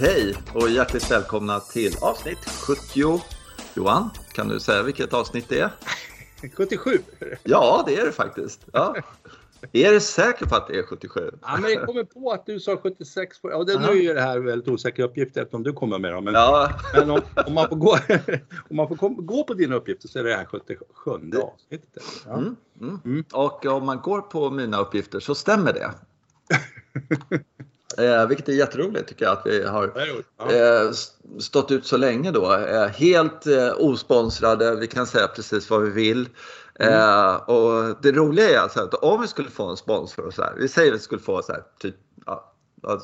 Hej och hjärtligt välkomna till avsnitt 70. Johan, kan du säga vilket avsnitt det är? 77. Ja, det är det faktiskt. Ja. Är du säker på att det är 77? Ja, men jag kommer på att du sa 76. Ja, det, nu är det här väldigt osäkra uppgifter eftersom du kommer med dem. Men, Ja, men om, om man får, gå, om man får kom, gå på dina uppgifter så är det här 77 avsnittet. Ja. Mm, mm. Mm. och om man går på mina uppgifter så stämmer det. Eh, vilket är jätteroligt tycker jag att vi har Det eh, stått ut så länge då. Eh, helt eh, osponsrade, vi kan säga precis vad vi vill. Eh, och det roliga är alltså att om vi skulle få en sponsor så här, vi säger att vi skulle få så här, typ, ja,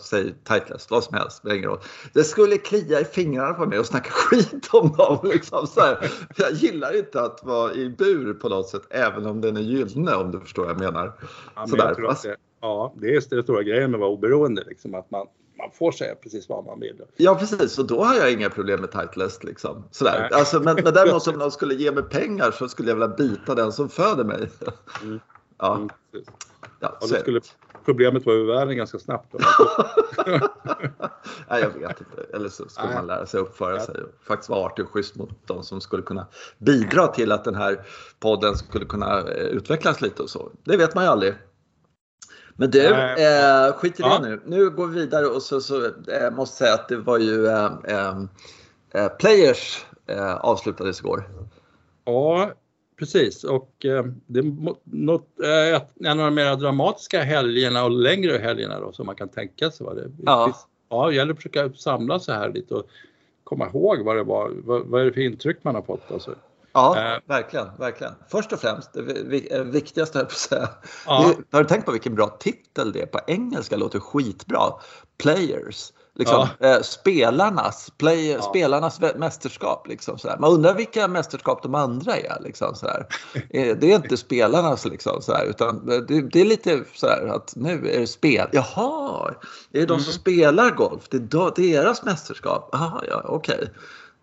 säg Titleist, vad som helst, spelar ingen roll. Det skulle klia i fingrarna på mig och snacka skit om dem. Liksom, så här. Jag gillar inte att vara i bur på något sätt, även om den är gyllene om du förstår vad jag menar. Ja, men jag tror att det, ja, det är den stora grejen med att vara oberoende. Liksom, att man, man får säga precis vad man vill. Ja precis, och då har jag inga problem med Titleist. Liksom. Sådär. Nej. Alltså, men, men däremot om någon skulle ge mig pengar så skulle jag vilja bita den som föder mig. Mm. Ja, Mm, ja, då är det. skulle problemet vara ur världen ganska snabbt. Nej, jag vet inte. Eller så skulle Nej. man lära sig uppföra Ja. sig och faktiskt vara artig och schysst mot de som skulle kunna bidra till att den här podden skulle kunna eh, utvecklas lite och så. Det vet man ju aldrig. Men du, eh, skit i Ja. det nu. Nu går vi vidare och så, så eh, måste jag säga att det var ju eh, eh, eh, Players eh, avslutades igår. Ja, precis. Och eh, det något, eh, en av de mer dramatiska helgerna och längre helgerna då, som man kan tänka sig. Va? Det, Ja. ja, det gäller att försöka samla sig här lite och komma ihåg vad det var. Vad, vad är det för intryck man har fått? Alltså. Ja, Eh. verkligen, verkligen. Först och främst, det eh, viktigaste höll på att säga. Ja. Har du tänkt på vilken bra titel det är? På engelska låter skitbra. Players. Liksom, eh, spelarnas, play, Ja. spelarnas mästerskap. Liksom, sådär. Man undrar vilka mästerskap de andra är. Liksom, sådär. Eh, det är inte spelarnas, liksom, sådär, utan det, det är lite sådär att nu är det spel. Jaha, är det de som Mm. spelar golf? Det är deras mästerskap? Jaha, ja, okej.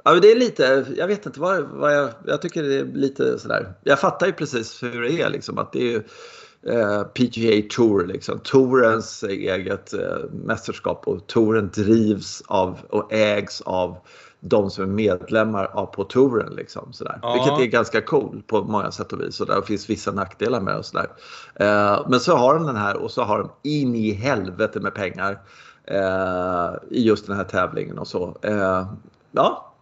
Ja, det är lite, jag vet inte vad, vad jag, jag tycker det är lite sådär. Jag fattar ju precis hur det är liksom att det är ju eh, PGA Tour liksom, Tourens eget eh, mästerskap och touren drivs av och ägs av de som är medlemmar av på touren liksom sådär. Ja. Vilket är ganska cool på många sätt och vis och där finns vissa nackdelar med och sådär. Eh, men så har de den här och så har de in i helvete med pengar eh, i just den här tävlingen och så. Eh, ja,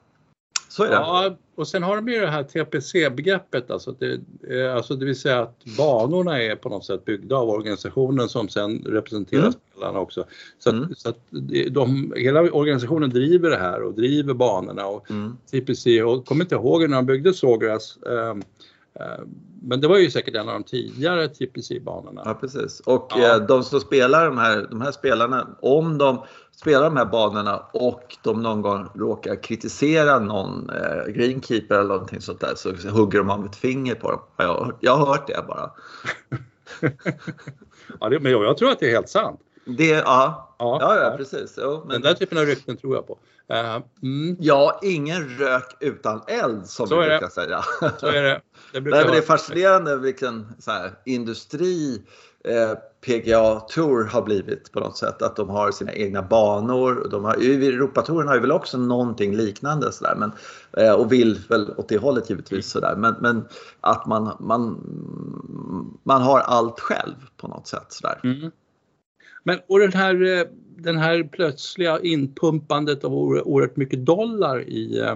så är det. Ja, och sen har de ju det här TPC-begreppet, alltså, det, eh, alltså det vill säga att banorna är på något sätt byggda av organisationen som sen representerar Mm. spelarna också. Så att, Mm. så att de, hela organisationen driver det här och driver banorna och Mm. TPC, och kommer inte ihåg när de byggde Sågras, eh, eh, men det var ju säkert en av de tidigare TPC-banorna. Ja, precis. Och Ja. eh, de som spelar de här, de här spelarna, om de spelar de här banorna och de någon gång råkar kritisera någon eh, greenkeeper eller någonting sånt där så hugger de av ett finger på dem. Jag, har hört- jag har hört det bara. Ja, det, men jag tror att det är helt sant. Det, ja, Ja, ja, ja precis. Jo, Den men, där typen av rykten tror jag på. Eh, mm, ja, ingen rök utan eld som Så vi är det. brukar säga. så är det. det brukar Nej, men det är fascinerande vilken så här, industri eh, PGA Tour har blivit på något sätt. Att de har sina egna banor. Och De har, Europatouren har ju väl också någonting liknande sådär, men, eh, och vill väl åt det hållet givetvis. Sådär. Men, men att man, man, man har allt själv på något sätt. Sådär. Mm. Men och den här, eh, den här plötsliga inpumpandet av oer- oerhört mycket dollar i, eh,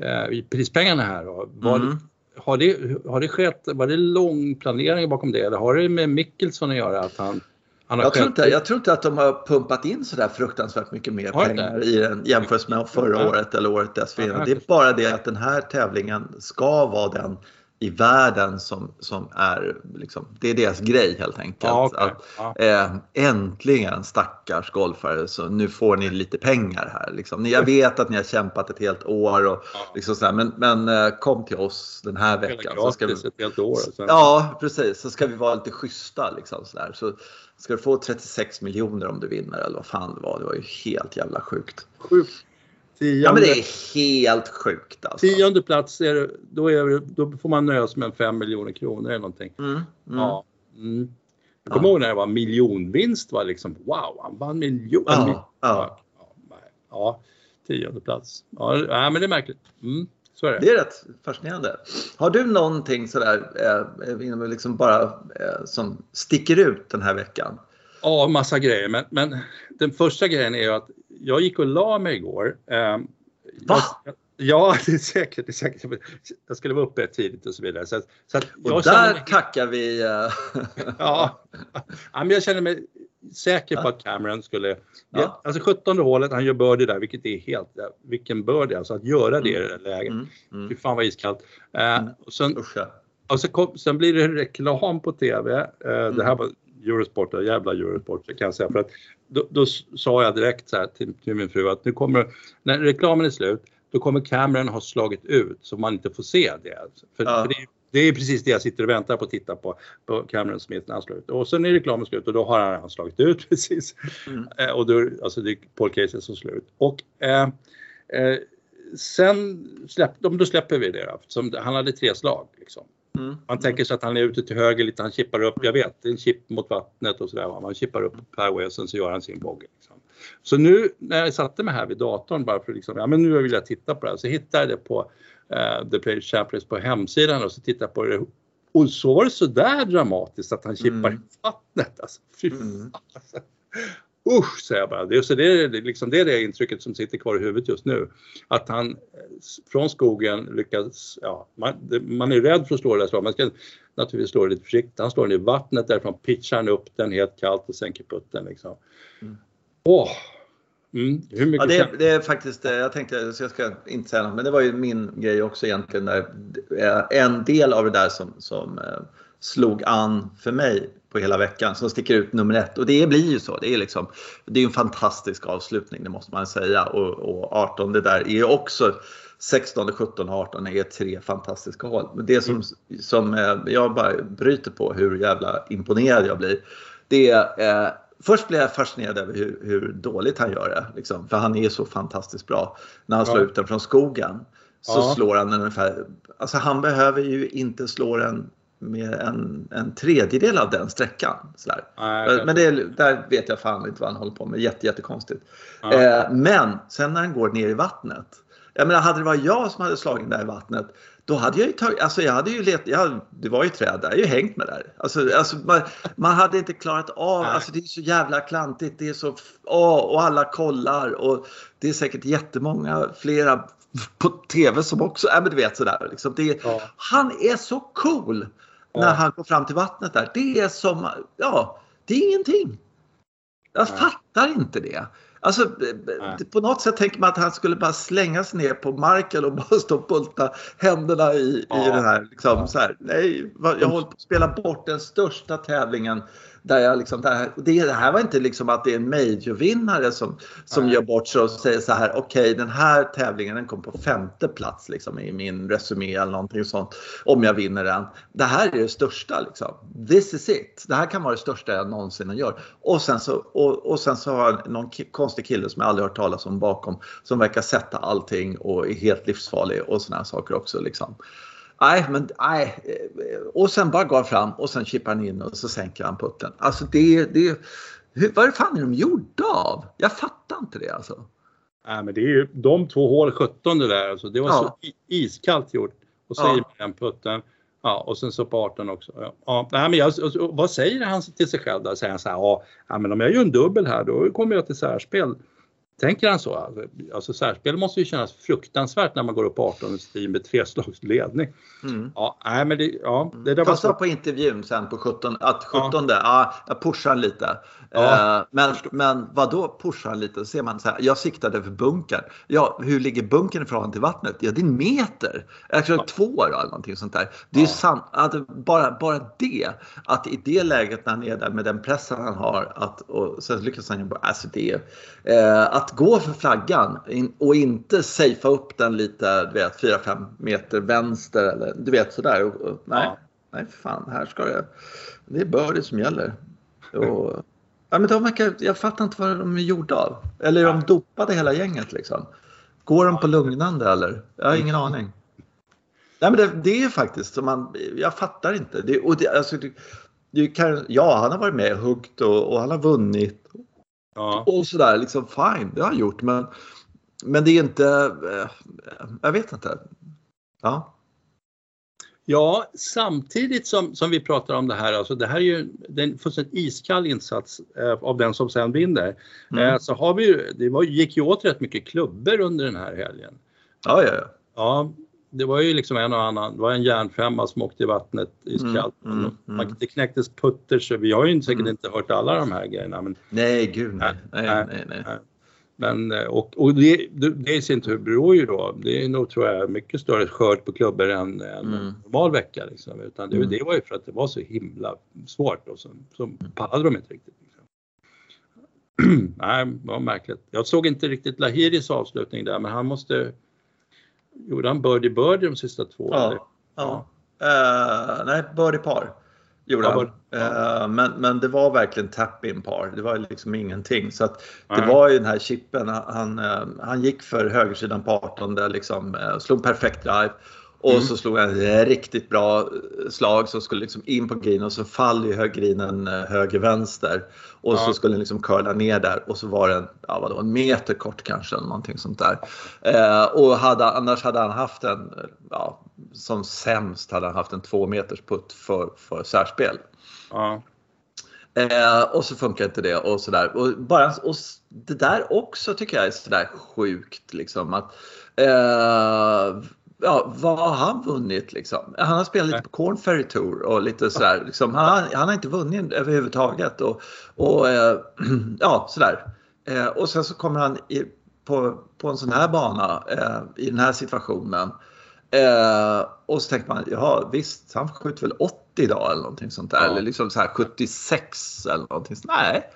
eh, i prispengarna här. Då. Var, Mm. har, det, har det skett, var det lång planering bakom det eller har det med Mickelson att göra att han, han har Jag tror, inte, jag tror inte att de har pumpat in sådär fruktansvärt mycket mer pengar i den jämfört med förra året eller året dessförinnan. Det är bara det att den här tävlingen ska vara den i världen som, som är, liksom, det är deras grej helt enkelt. Ja, okej. Att, Ja. eh, äntligen stackars golfare, så nu får ni lite pengar här. Liksom. Ni- Jag vet att ni har kämpat ett helt år, och, Ja. liksom sådär, men, men eh, kom till oss den här veckan. Så ska vi, ett helt år. Sen, Ja, precis. Så ska vi vara lite schyssta. Liksom, sådär. Så ska du få 36 miljoner om du vinner eller vad fan det var. Det var ju helt jävla sjukt. Sjukt. Tionde, Ja, men det är helt sjukt alltså. tionde plats, är, då, är, då får man nöja sig med 5 miljoner kronor eller någonting. Mm, mm. Ja. Mm. Jag Ja. kommer ihåg när det var miljonvinst. Var liksom, wow, han vann miljon. Ja, ja. ja. nej. ja, tionde plats. Ja, ja, men det är märkligt. Mm, så är det. Det är rätt fascinerande. Har du någonting sådär eh, liksom bara eh, som sticker ut den här veckan? Ja, massa grejer. Men, men den första grejen är ju att jag gick och la mig igår. Eh, Va? Jag, ja, det är säkert. Det är säkert. Jag skulle vara uppe tidigt och så vidare. Så, så att och där mig, tackar vi... Uh... ja, men jag känner mig säker på att Cameron skulle... Ja. Alltså 17 hålet, han gör birdie där, vilket är helt... Vilken birdie alltså, att göra det i det där läget. Mm. Mm. Fy fan vad iskallt. Uh, och sen, och så kom, sen blir det reklam på TV. Mm. Det här var Eurosport, jävla Eurosport kan jag säga. För att då, då sa jag direkt så här till, till, min fru att nu kommer, när reklamen är slut, då kommer kameran ha slagit ut så man inte får se det. För, ja. för det, det, är precis det jag sitter och väntar på att titta på, på Cameron Smith när han slår ut. Och sen är reklamen slut och då har han slagit ut precis. Mm. Eh, och då, alltså det är Paul Casey som slår ut. Och eh, eh, sen släpp, då släpper vi det då, som han hade tre slag. Liksom. Mm. Man tänker sig att han är ute till höger lite, han chippar upp, jag vet, en chip mot vattnet och sådär. Man chippar upp fairway och sen så gör han sin bogey. Liksom. Så nu när jag satte mig här vid datorn bara för liksom, ja men nu vill jag titta på det här, så hittade jag det på uh, The Play Champions på hemsidan och så tittade jag på det och så var det sådär dramatiskt att han chippar mm. i vattnet. Alltså, fy. Mm. Alltså. Usch, säger jag bara. Det är, så det, är liksom det, är det intrycket som sitter kvar i huvudet just nu. Att han eh, från skogen lyckas, ja, man, man är rädd för att slå det där slaget. Man ska naturligtvis slå det lite försiktigt. Han slår den i vattnet, därifrån pitchar han upp den helt kallt och sänker putten. Liksom. Mm. Åh! Mm, hur mycket ja, det, det, är faktiskt, eh, jag tänkte, så jag ska inte säga något, men det var ju min grej också egentligen. Där, en del av det där som, som eh, slog an för mig på hela veckan som sticker ut nummer ett. Och det blir ju så. Det är, liksom, det är en fantastisk avslutning, det måste man säga. Och, och 18 det där är också 16, 17 och 18 är tre fantastiska hål. Men det som, som eh, jag bara bryter på hur jävla imponerad jag blir. Det är, eh, först blir jag fascinerad över hur, hur dåligt han gör det. Liksom, för han är så fantastiskt bra. När han slår ja. ut den från skogen så ja. slår han den ungefär, alltså han behöver ju inte slå den mer än en tredjedel av den sträckan. Sådär. Nej, men det, där vet jag fan inte vad han håller på med. Jätte, jättekonstigt. Ja. Eh, men sen när den går ner i vattnet. Jag menar, hade det varit jag som hade slagit där i vattnet då hade jag ju tagit, alltså jag hade ju let, jag, det var ju träd där, jag har ju hängt med där. Alltså, alltså man, man, hade inte klarat av, Nej. alltså det är så jävla klantigt, det är så, åh, och alla kollar och det är säkert jättemånga flera på TV som också, ja men du vet sådär. Liksom. Det, ja. Han är så cool när han går fram till vattnet där. Det är som, ja, det är ingenting. Jag Nej. fattar inte det. Alltså, Nej. på något sätt tänker man att han skulle bara slänga sig ner på marken och bara stå och bulta händerna i, ja. i den här. Liksom, ja. så här. Nej, jag håller på att spela bort den största tävlingen där jag liksom, det, här, det här var inte liksom att det är en majorvinnare som, som gör bort sig och säger så här, okej okay, den här tävlingen den kom på femte plats liksom, i min resumé eller någonting sånt. Om jag vinner den. Det här är det största liksom. This is it. Det här kan vara det största jag någonsin gör. Och sen så, och, och sen så har jag någon konstig kille som jag aldrig hört talas om bakom som verkar sätta allting och är helt livsfarlig och sådana saker också. Liksom. Nej, men nej. Och sen bara går fram och sen chippar han in och så sänker han putten. Alltså det, det hur, vad fan är de gjorda av? Jag fattar inte det alltså. Nej, men det är ju de två hål 17 det där alltså. Det var ja. så iskallt gjort. Och så ja. den putten. Ja, och sen så på 18 också. Ja, ja nej, men jag, vad säger han till sig själv då? Säger han så här, ja, men om jag gör en dubbel här då kommer jag till särspel. Tänker han så? Alltså särspel måste ju kännas fruktansvärt när man går upp 18 team med tre slags ledning. Mm. Ja, nej, men det, ja, det där Passa på intervjun sen på 17, att 17 ja. ja jag pushar lite. Ja. Uh, men, men vad då pushar lite? Så ser man så här, jag siktade för bunkern. Ja, hur ligger bunkern i förhållande till vattnet? Ja, det är en meter. Alltså ja. två då, eller någonting sånt där. Det är ja. sant, att bara, bara det, att i det läget när han är där med den pressen han har, att, och sen lyckas han ju bara, alltså det, uh, att gå för flaggan och inte safea upp den lite, du vet, 4-5 meter vänster eller du vet sådär. Och, och, nej, ja. nej fan, här ska det, det är birdie som gäller. Och, ja, men de verkar, jag fattar inte vad de är gjorda av. Eller är de dopade hela gänget liksom? Går de på lugnande eller? Jag har ingen aning. Nej, men det, det är faktiskt som man, jag fattar inte. Det, och det, alltså, det, det kan, ja, han har varit med huggt och, och han har vunnit Ja. Och sådär, liksom fine, det har han gjort. Men men det är inte, eh, jag vet inte. Ja. Ja, samtidigt som, som vi pratar om det här, alltså det här är ju en fullständigt iskall insats eh, av den som sen vinner. Mm. Eh, så har vi ju, det var, gick ju åt rätt mycket klubbor under den här helgen. Ja, ja, ja. Ja, det var ju liksom en och annan, det var en järnfemma som åkte i vattnet iskallt. Mm, mm, mm. Det knäcktes putter så vi har ju säkert mm. inte hört alla de här grejerna. Men, nej, gud nej. nej, nej, nej, nej. Men, eh, och, och det, det i sin tur beror ju då, det är nog tror jag mycket större skörd på klubbor än, än mm. en normal vecka. Liksom. Utan det, mm. det, var ju för att det var så himla svårt och så, så pallade de inte riktigt. Liksom. Nej, det var märkligt. Jag såg inte riktigt Lahiris avslutning där men han måste... Gjorde han birdie birdie de sista två? Ja. Eller? ja. ja. Uh, nej, birdie par gjorde han. Ja. Uh, men, men det var verkligen tap-in par. Det var liksom ingenting. Så att det Nej. var ju den här chippen. Han, uh, han gick för högersidan på 18 där liksom uh, slog perfekt drive. Och mm. så slog han ett riktigt bra slag som skulle liksom in på green och så faller ju grinen höger-vänster. Och ja. så skulle den liksom curla ner där och så var den ja, vadå, en meter kort kanske eller någonting sånt där. Eh, och hade, annars hade han haft en, ja, som sämst hade han haft en två meters putt för, för särspel. Ja. Eh, och så funkar inte det och sådär. Och, bara, och det där också tycker jag är sådär sjukt liksom att eh, ja, vad har han vunnit liksom? Han har spelat lite på Corn Ferry Tour och lite sådär. Liksom, han, han har inte vunnit överhuvudtaget. Och, och eh, ja, sådär. Eh, och sen så kommer han i, på, på en sån här bana eh, i den här situationen. Eh, och så tänker man, ja visst, han skjuter väl 80 idag eller någonting sånt där. Ja. Eller liksom så här 76 eller någonting sånt. Nej,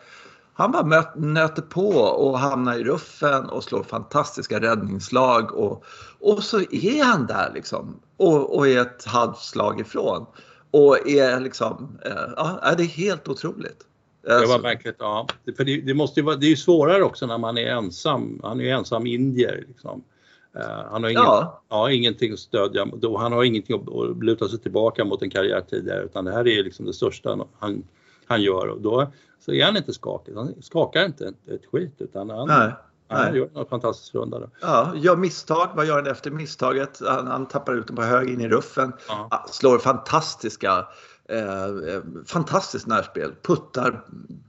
han bara möt, nöter på och hamnar i ruffen och slår fantastiska räddningsslag. Och, och så är han där liksom och, och är ett halvslag ifrån. Och är liksom, eh, ja det är helt otroligt. Det var alltså- märkligt, ja. För det, det måste ju vara, det är ju svårare också när man är ensam. Han är ju ensam indier. Liksom. Uh, han har ingen, ja. Ja, ingenting att stödja, han har ingenting att luta sig tillbaka mot en karriär tidigare utan det här är liksom det största han, han gör och då så är han inte skakig. Han skakar inte ett, ett skit utan han, Nej. han gör en fantastisk runda. Då. Ja, gör misstag, vad gör han efter misstaget? Han, han tappar ut den på hög in i ruffen. Ja. Slår fantastiska eh, eh, fantastiskt närspel, puttar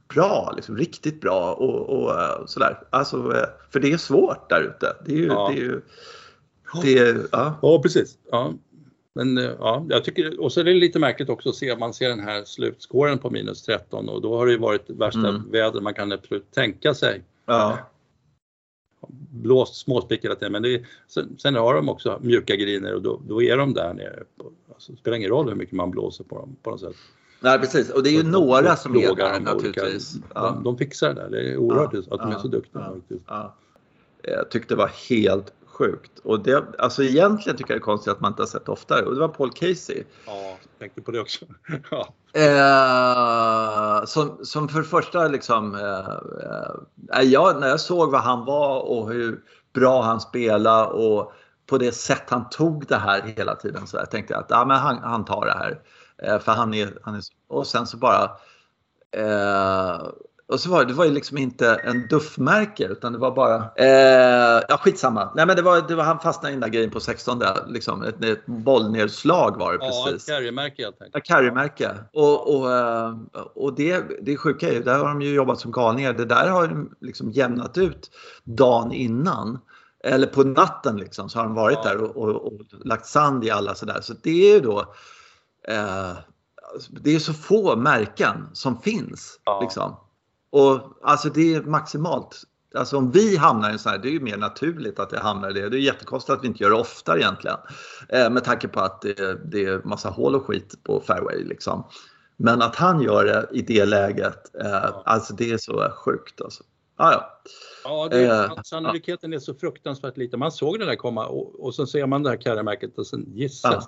bra, liksom, riktigt bra och, och uh, sådär. Alltså, uh, för det är svårt där ute. Det är ju, ja. det är ju det är, ja. ja, precis. Ja. Men eh, ja, jag tycker, och så är det lite märkligt också att se, man ser den här slutskåren på minus 13 och då har det ju varit värsta mm. väder man kan absolut tänka sig. Ja. Blåst småspick hela tiden men det sen, sen, har de också mjuka griner och då, då är de där nere. Alltså, det spelar ingen roll hur mycket man blåser på dem på något sätt. Nej precis och det är ju så, några som är där naturligtvis. Ja. De, de fixar det där, det är oerhört ja. att de är så duktiga. Ja. Jag tyckte det var helt sjukt. Och det, alltså egentligen tycker jag det är konstigt att man inte har sett oftare. Och det var Paul Casey. Ja, jag tänkte på det också. ja. eh, som, som för första liksom, eh, eh, jag, när jag såg vad han var och hur bra han spelade och på det sätt han tog det här hela tiden så jag tänkte jag att ja, men han, han tar det här. Eh, för han är, han är, och sen så bara eh, och så var det, det var ju liksom inte en duffmärke utan det var bara, eh, ja skitsamma. Nej men det var, det var han fastnade i den där grejen på 16 liksom. Ett, ett bollnedslag var det precis. Ja, carrymärke helt enkelt. Ja, carrymärke. Och, och, eh, och det, det sjuka är ju, där har de ju jobbat som galningar. Det där har de liksom jämnat ut dagen innan. Eller på natten liksom så har de varit ja. där och, och, och, lagt sand i alla sådär. Så det är ju då eh, det är så få märken som finns. Ja. Liksom. Och alltså det är maximalt. Alltså om vi hamnar i en sån här, det är ju mer naturligt att det hamnar i det. Det är jättekonstigt att vi inte gör det oftare egentligen. Eh, med tanke på att det, det är massa hål och skit på fairway liksom. Men att han gör det i det läget, eh, ja. alltså det är så sjukt alltså. Ah, ja. Ja, det, eh, sannolikheten är så fruktansvärt liten. Man såg det där komma och, och så ser man det här karriärmärket och sen gissas ja.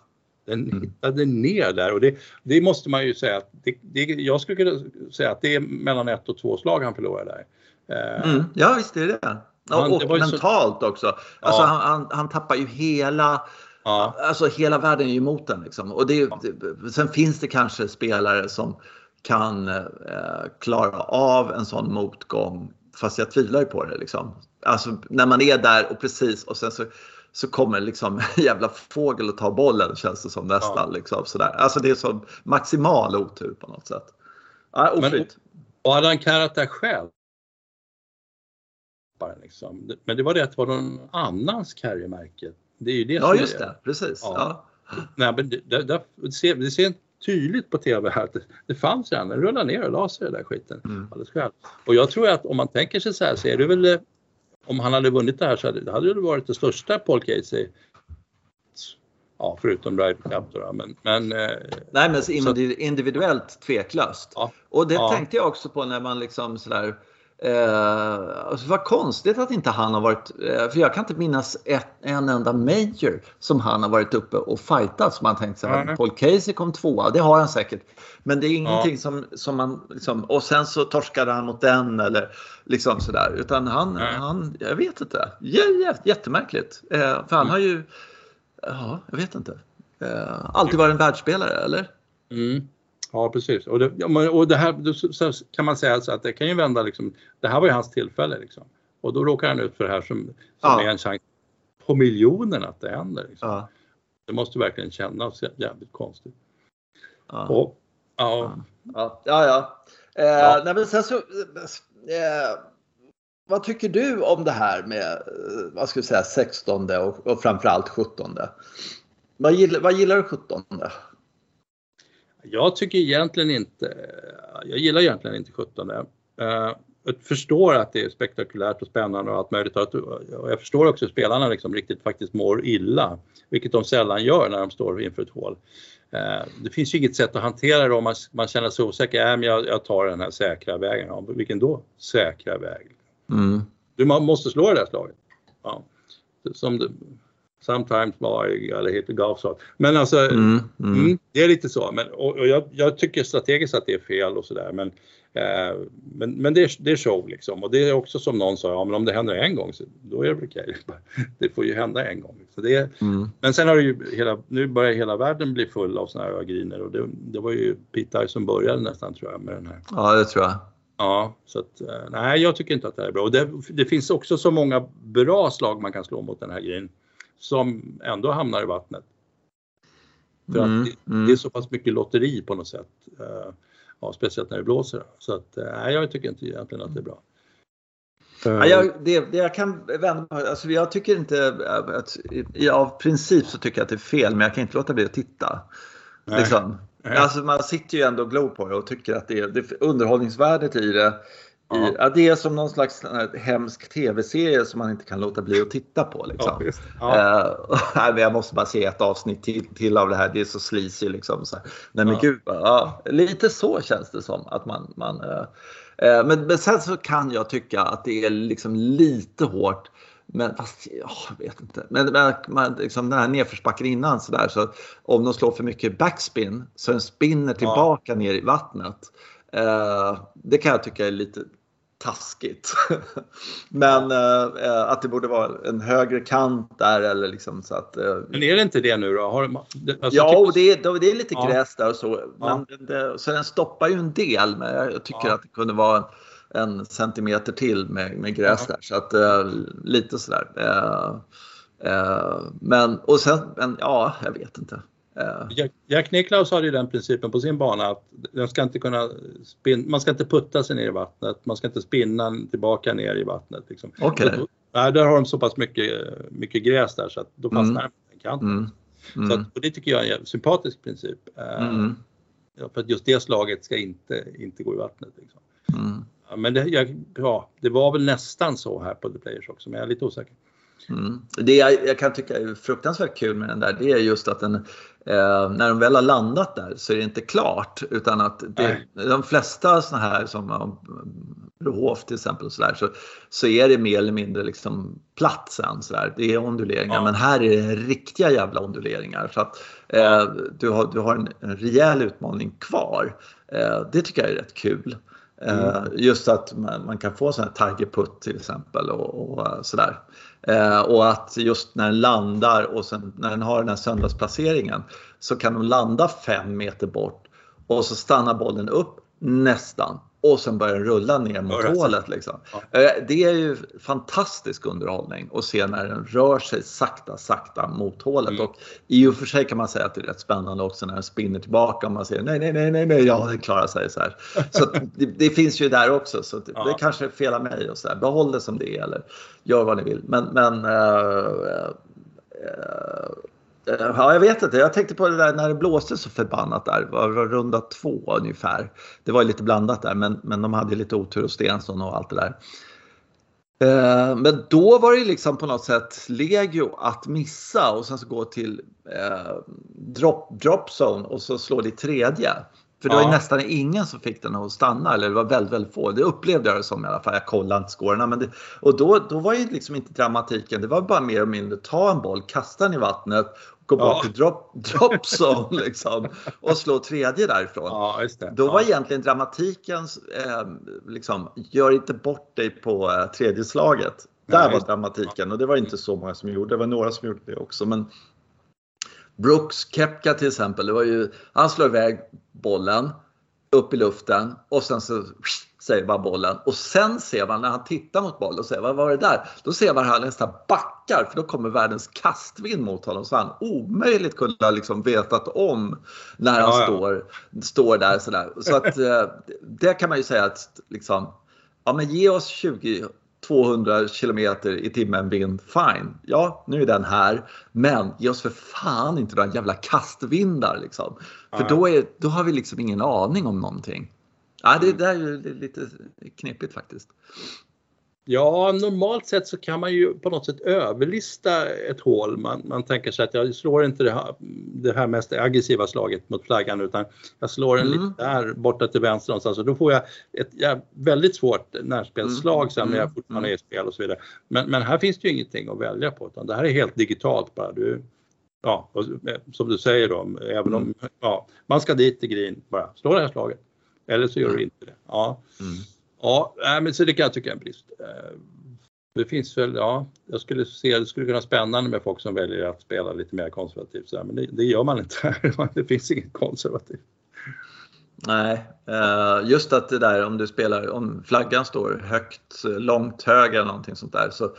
Den mm. hittade ner där och det, det måste man ju säga att det, det, jag skulle kunna säga att det är mellan ett och två slag han förlorar där. Eh, mm, ja visst är det han, och, och mentalt så... också. Alltså ja. han, han, han, tappar ju hela Ja. Alltså hela världen är ju emot den. Liksom. Och det, ja. det, sen finns det kanske spelare som kan eh, klara av en sån motgång fast jag tvivlar ju på det. Liksom. Alltså när man är där och precis och sen så, så kommer liksom en jävla fågel och tar bollen känns det som nästan. Ja. Liksom, sådär. Alltså det är så maximal otur på något sätt. Ja, oflyt. Och hade han karrat där själv? Liksom. Men det var det att det var någon annans carrymärke. Det är ju det ja, just det. Precis. Ja. Ja. Nej, men det, det, det, ser, det ser tydligt på TV här att det, det fanns redan, den rullade ner och la sig den där skiten mm. alldeles själv. Och jag tror att om man tänker sig så här så är det väl om han hade vunnit det här så hade, hade det varit det största Paul Casey Ja, förutom Ryder Cup då. Men, men, eh, Nej, men individuellt tveklöst. Ja, och det ja. tänkte jag också på när man liksom sådär Eh, alltså vad konstigt att inte han har varit, eh, för jag kan inte minnas ett, en enda major som han har varit uppe och fightat som man tänkt sig, mm. Paul Casey kom tvåa, det har han säkert. Men det är ingenting ja. som, som man liksom, och sen så torskade han mot den eller liksom sådär. Utan han, mm. han jag vet inte, jättemärkligt. Eh, för han mm. har ju, ja, jag vet inte, eh, alltid varit en världsspelare eller? Mm. Ja precis och det, och det här så kan man säga så att det kan ju vända liksom. Det här var ju hans tillfälle liksom. Och då råkar han ut för det här som, som ja. är en chans på miljonen att det händer. Liksom. Ja. Det måste verkligen kännas jävligt konstigt. Ja. Och, ja. Ja, ja. Eh, ja. Nej, men sen så, eh, vad tycker du om det här med eh, vad ska vi säga, 16 och, och framförallt 17? Vad gillar, vad gillar du 17? Jag tycker egentligen inte, jag gillar egentligen inte 17. Uh, eh, jag förstår att det är spektakulärt och spännande och allt möjligt och jag förstår också att spelarna liksom riktigt faktiskt mår illa, vilket de sällan gör när de står inför ett hål. Uh, det finns ju inget sätt att hantera det om man, man känner sig osäker. Äh, men jag, jag tar den här säkra vägen. Ja, vilken då säkra väg? Mm. Du måste slå det där slaget. Ja. Som, Sometimes my eller heter golfsak. Men alltså, mm, mm. Mm, det är lite så. Men, och, och jag, jag, tycker strategiskt att det är fel och sådär. Men, eh, men, men det, är, det är show liksom. Och det är också som någon sa, ja, men om det händer en gång så då är det okej. Okay. Det får ju hända en gång. Så det, mm. Men sen har det ju hela, nu börjar hela världen bli full av sådana här griner och det, det var ju Pete som började nästan tror jag med den här. Ja, det tror jag. Ja, så att, eh, nej, jag tycker inte att det här är bra. Och det, det finns också så många bra slag man kan slå mot den här grejen som ändå hamnar i vattnet. För mm, att det, mm. det, är så pass mycket lotteri på något sätt. Uh, ja, speciellt när det blåser. Så att, uh, jag tycker inte egentligen att det är bra. Ja, jag, det, det, jag kan vända alltså jag tycker inte att, av princip så tycker jag att det är fel men jag kan inte låta bli att titta. Liksom. Alltså man sitter ju ändå och glor på det och tycker att det är, det underhållningsvärdet i det i, ja. det är som någon slags hemsk tv-serie som man inte kan låta bli att titta på. Liksom. Ja, ja. Uh, jag måste bara se ett avsnitt till, till av det här, det är så sleazy. Liksom, så Nej, men gud, ja, lite så känns det som. att man, man uh, uh, men, men sen så kan jag tycka att det är liksom lite hårt men fast, oh, jag vet inte. Men, men man, liksom den här nedförsbacken innan så där, så om de slår för mycket backspin så den spinner tillbaka ner i vattnet. Eh, det kan jag tycka är lite taskigt. Men eh, att det borde vara en högre kant där eller liksom så att. Eh, men är det inte det nu då? Har, alltså, ja, typ... det, är, det är lite ja. gräs där och så. Men ja. det, så den stoppar ju en del. Men jag tycker ja. att det kunde vara en centimeter till med, med gräs där. Så att eh, lite sådär. Eh, eh, men och sen, men, ja, jag vet inte. Jack, Nicklaus hade ju den principen på sin bana att den ska inte kunna spin, man ska inte putta sig ner i vattnet, man ska inte spinna tillbaka ner i vattnet. Liksom. Okay. där har de så pass mycket, mycket gräs där så att då fastnar mm. den kanten. Mm. Mm. Så att, och det tycker jag är en sympatisk princip. Mm. Ja, för att just det slaget ska inte, inte gå i vattnet. Liksom. Mm. Ja, men det, jag, ja, det var väl nästan så här på The Players också, men jag är lite osäker. Mm. Det jag, jag, kan tycka är fruktansvärt kul med den där, det är just att den, eh, när de väl har landat där så är det inte klart. Utan att det, de flesta sådana här som Brohof till exempel så, där, så, så är det mer eller mindre liksom platt sen. Så där. Det är onduleringar ja. men här är det riktiga jävla onduleringar. Så att eh, du har, du har en, en rejäl utmaning kvar. Eh, det tycker jag är rätt kul. Mm. Just att man, man, kan få sån här tiger put till exempel och, och sådär. Eh, och att just när den landar och sen när den har den här söndagsplaceringen så kan de landa fem meter bort och så stannar bollen upp nästan och sen börjar den rulla ner mot hålet. Liksom. Ja. Eh, det är ju fantastisk underhållning att se när den rör sig sakta, sakta mot hålet. Mm. Och i och för sig kan man säga att det är rätt spännande också när den spinner tillbaka och man säger nej, nej, nej, nej, nej, ja, den klarar sig så här. Så det, det, finns ju där också, så det, ja. det kanske är fel av mig och så här. Behåll det som det är eller gör vad ni vill. Men, men uh, uh, Ja, jag vet inte. Jag tänkte på det där när det blåste så förbannat där. Det var runda två ungefär. Det var lite blandat där, men, men de hade lite otur och Stensson och allt det där. Eh, men då var det liksom på något sätt legio att missa och sen så gå till eh, drop, drop zone och så slå det i tredje. För det var ju nästan ingen som fick den att stanna, eller det var väldigt, väldigt få. Det upplevde jag det som i alla fall. Jag kollade inte scorerna. Men det, och då, då var ju liksom inte dramatiken, det var bara mer eller mindre ta en boll, kasta den i vattnet, gå bort ja. till drop, drop zone liksom, och slå tredje därifrån. Ja, då var egentligen dramatiken, eh, liksom, gör inte bort dig på eh, tredje slaget. Där var dramatiken och det var inte så många som gjorde det. var några som gjorde det också. Men Brooks Kepka till exempel, det var ju, han slår iväg bollen upp i luften och sen så säger bara bollen och sen ser man när han tittar mot bollen och säger vad var det där? Då ser man att han nästan backar för då kommer världens kastvind mot honom så han omöjligt kunde ha liksom vetat om när han ja, ja. Står, står där sådär. Så att eh, det kan man ju säga att liksom, ja men ge oss 20 200 kilometer i timmen vind, fine. Ja, nu är den här. Men ge oss för fan inte några jävla kastvindar liksom. För då, är, då har vi liksom ingen aning om någonting. Ja, det, det är ju lite knepigt faktiskt. Ja, normalt sett så kan man ju på något sätt överlista ett hål. Man, man tänker sig att jag slår inte det här, det här mest aggressiva slaget mot flaggan utan jag slår mm. lite där borta till vänster någonstans och då får jag ett ja, väldigt svårt närspelsslag mm. sen när jag mm. fortfarande är i spel och så vidare. Men, men här finns det ju ingenting att välja på utan det här är helt digitalt bara. Du, ja, och, som du säger då, även om mm. ja, man ska dit till green bara, slå det här slaget. Eller så gör du mm. inte det. Ja. Ja, men så det kan jag tycka är en brist. Eh, det finns väl, ja, jag skulle se, det skulle kunna vara spännande med folk som väljer att spela lite mer konservativt, men det, det gör man inte här. Det finns inget konservativt. Nej, eh, just att det där om du spelar, om flaggan står högt, långt höger eller någonting sånt där så,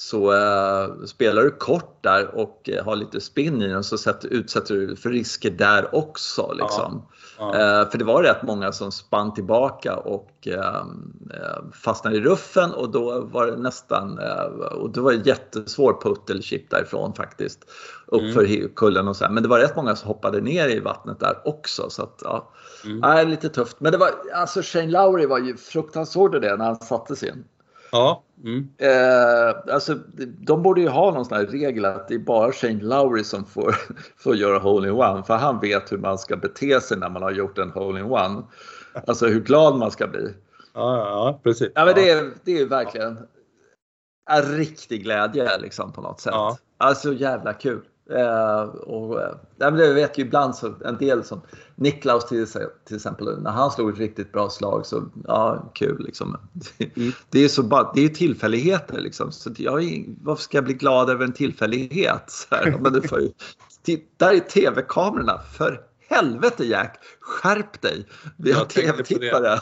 så uh, spelar du kort där och har lite spinn i den så sätter, utsätter du för risker där också. Liksom. Ja. Ja. Uh, för det var rätt många som spann tillbaka och uh, fastnade i ruffen och då var det nästan, och det var jättesvår putt eller chip därifrån faktiskt. Uppför mm. kullen och så här. Men det var rätt många som hoppade ner i vattnet där också. Så att, ja, mm. lite tufft. Men det var, alltså Shane Lowry var ju fruktansvärd det när han satte sin. Ja. Mm. Eh, alltså, de borde ju ha någon sån här regel att det är bara Shane Lowry som får, får göra hole-in-one. För han vet hur man ska bete sig när man har gjort en hole-in-one. Alltså hur glad man ska bli. Ja, ja precis. Ja, men det, är, det är verkligen en riktig glädje liksom på något sätt. Ja. Alltså jävla kul. Eh, och, eh, det vet ju ibland så en del som Niklaus till, till exempel, när han slog ett riktigt bra slag så ja, kul liksom. Mm. Det är så bara, det är tillfälligheter liksom. Så jag, varför ska jag bli glad över en tillfällighet? Så här, men du får ju, där är tv-kamerorna, för helvete Jack, skärp dig! Vi har tv-tittare.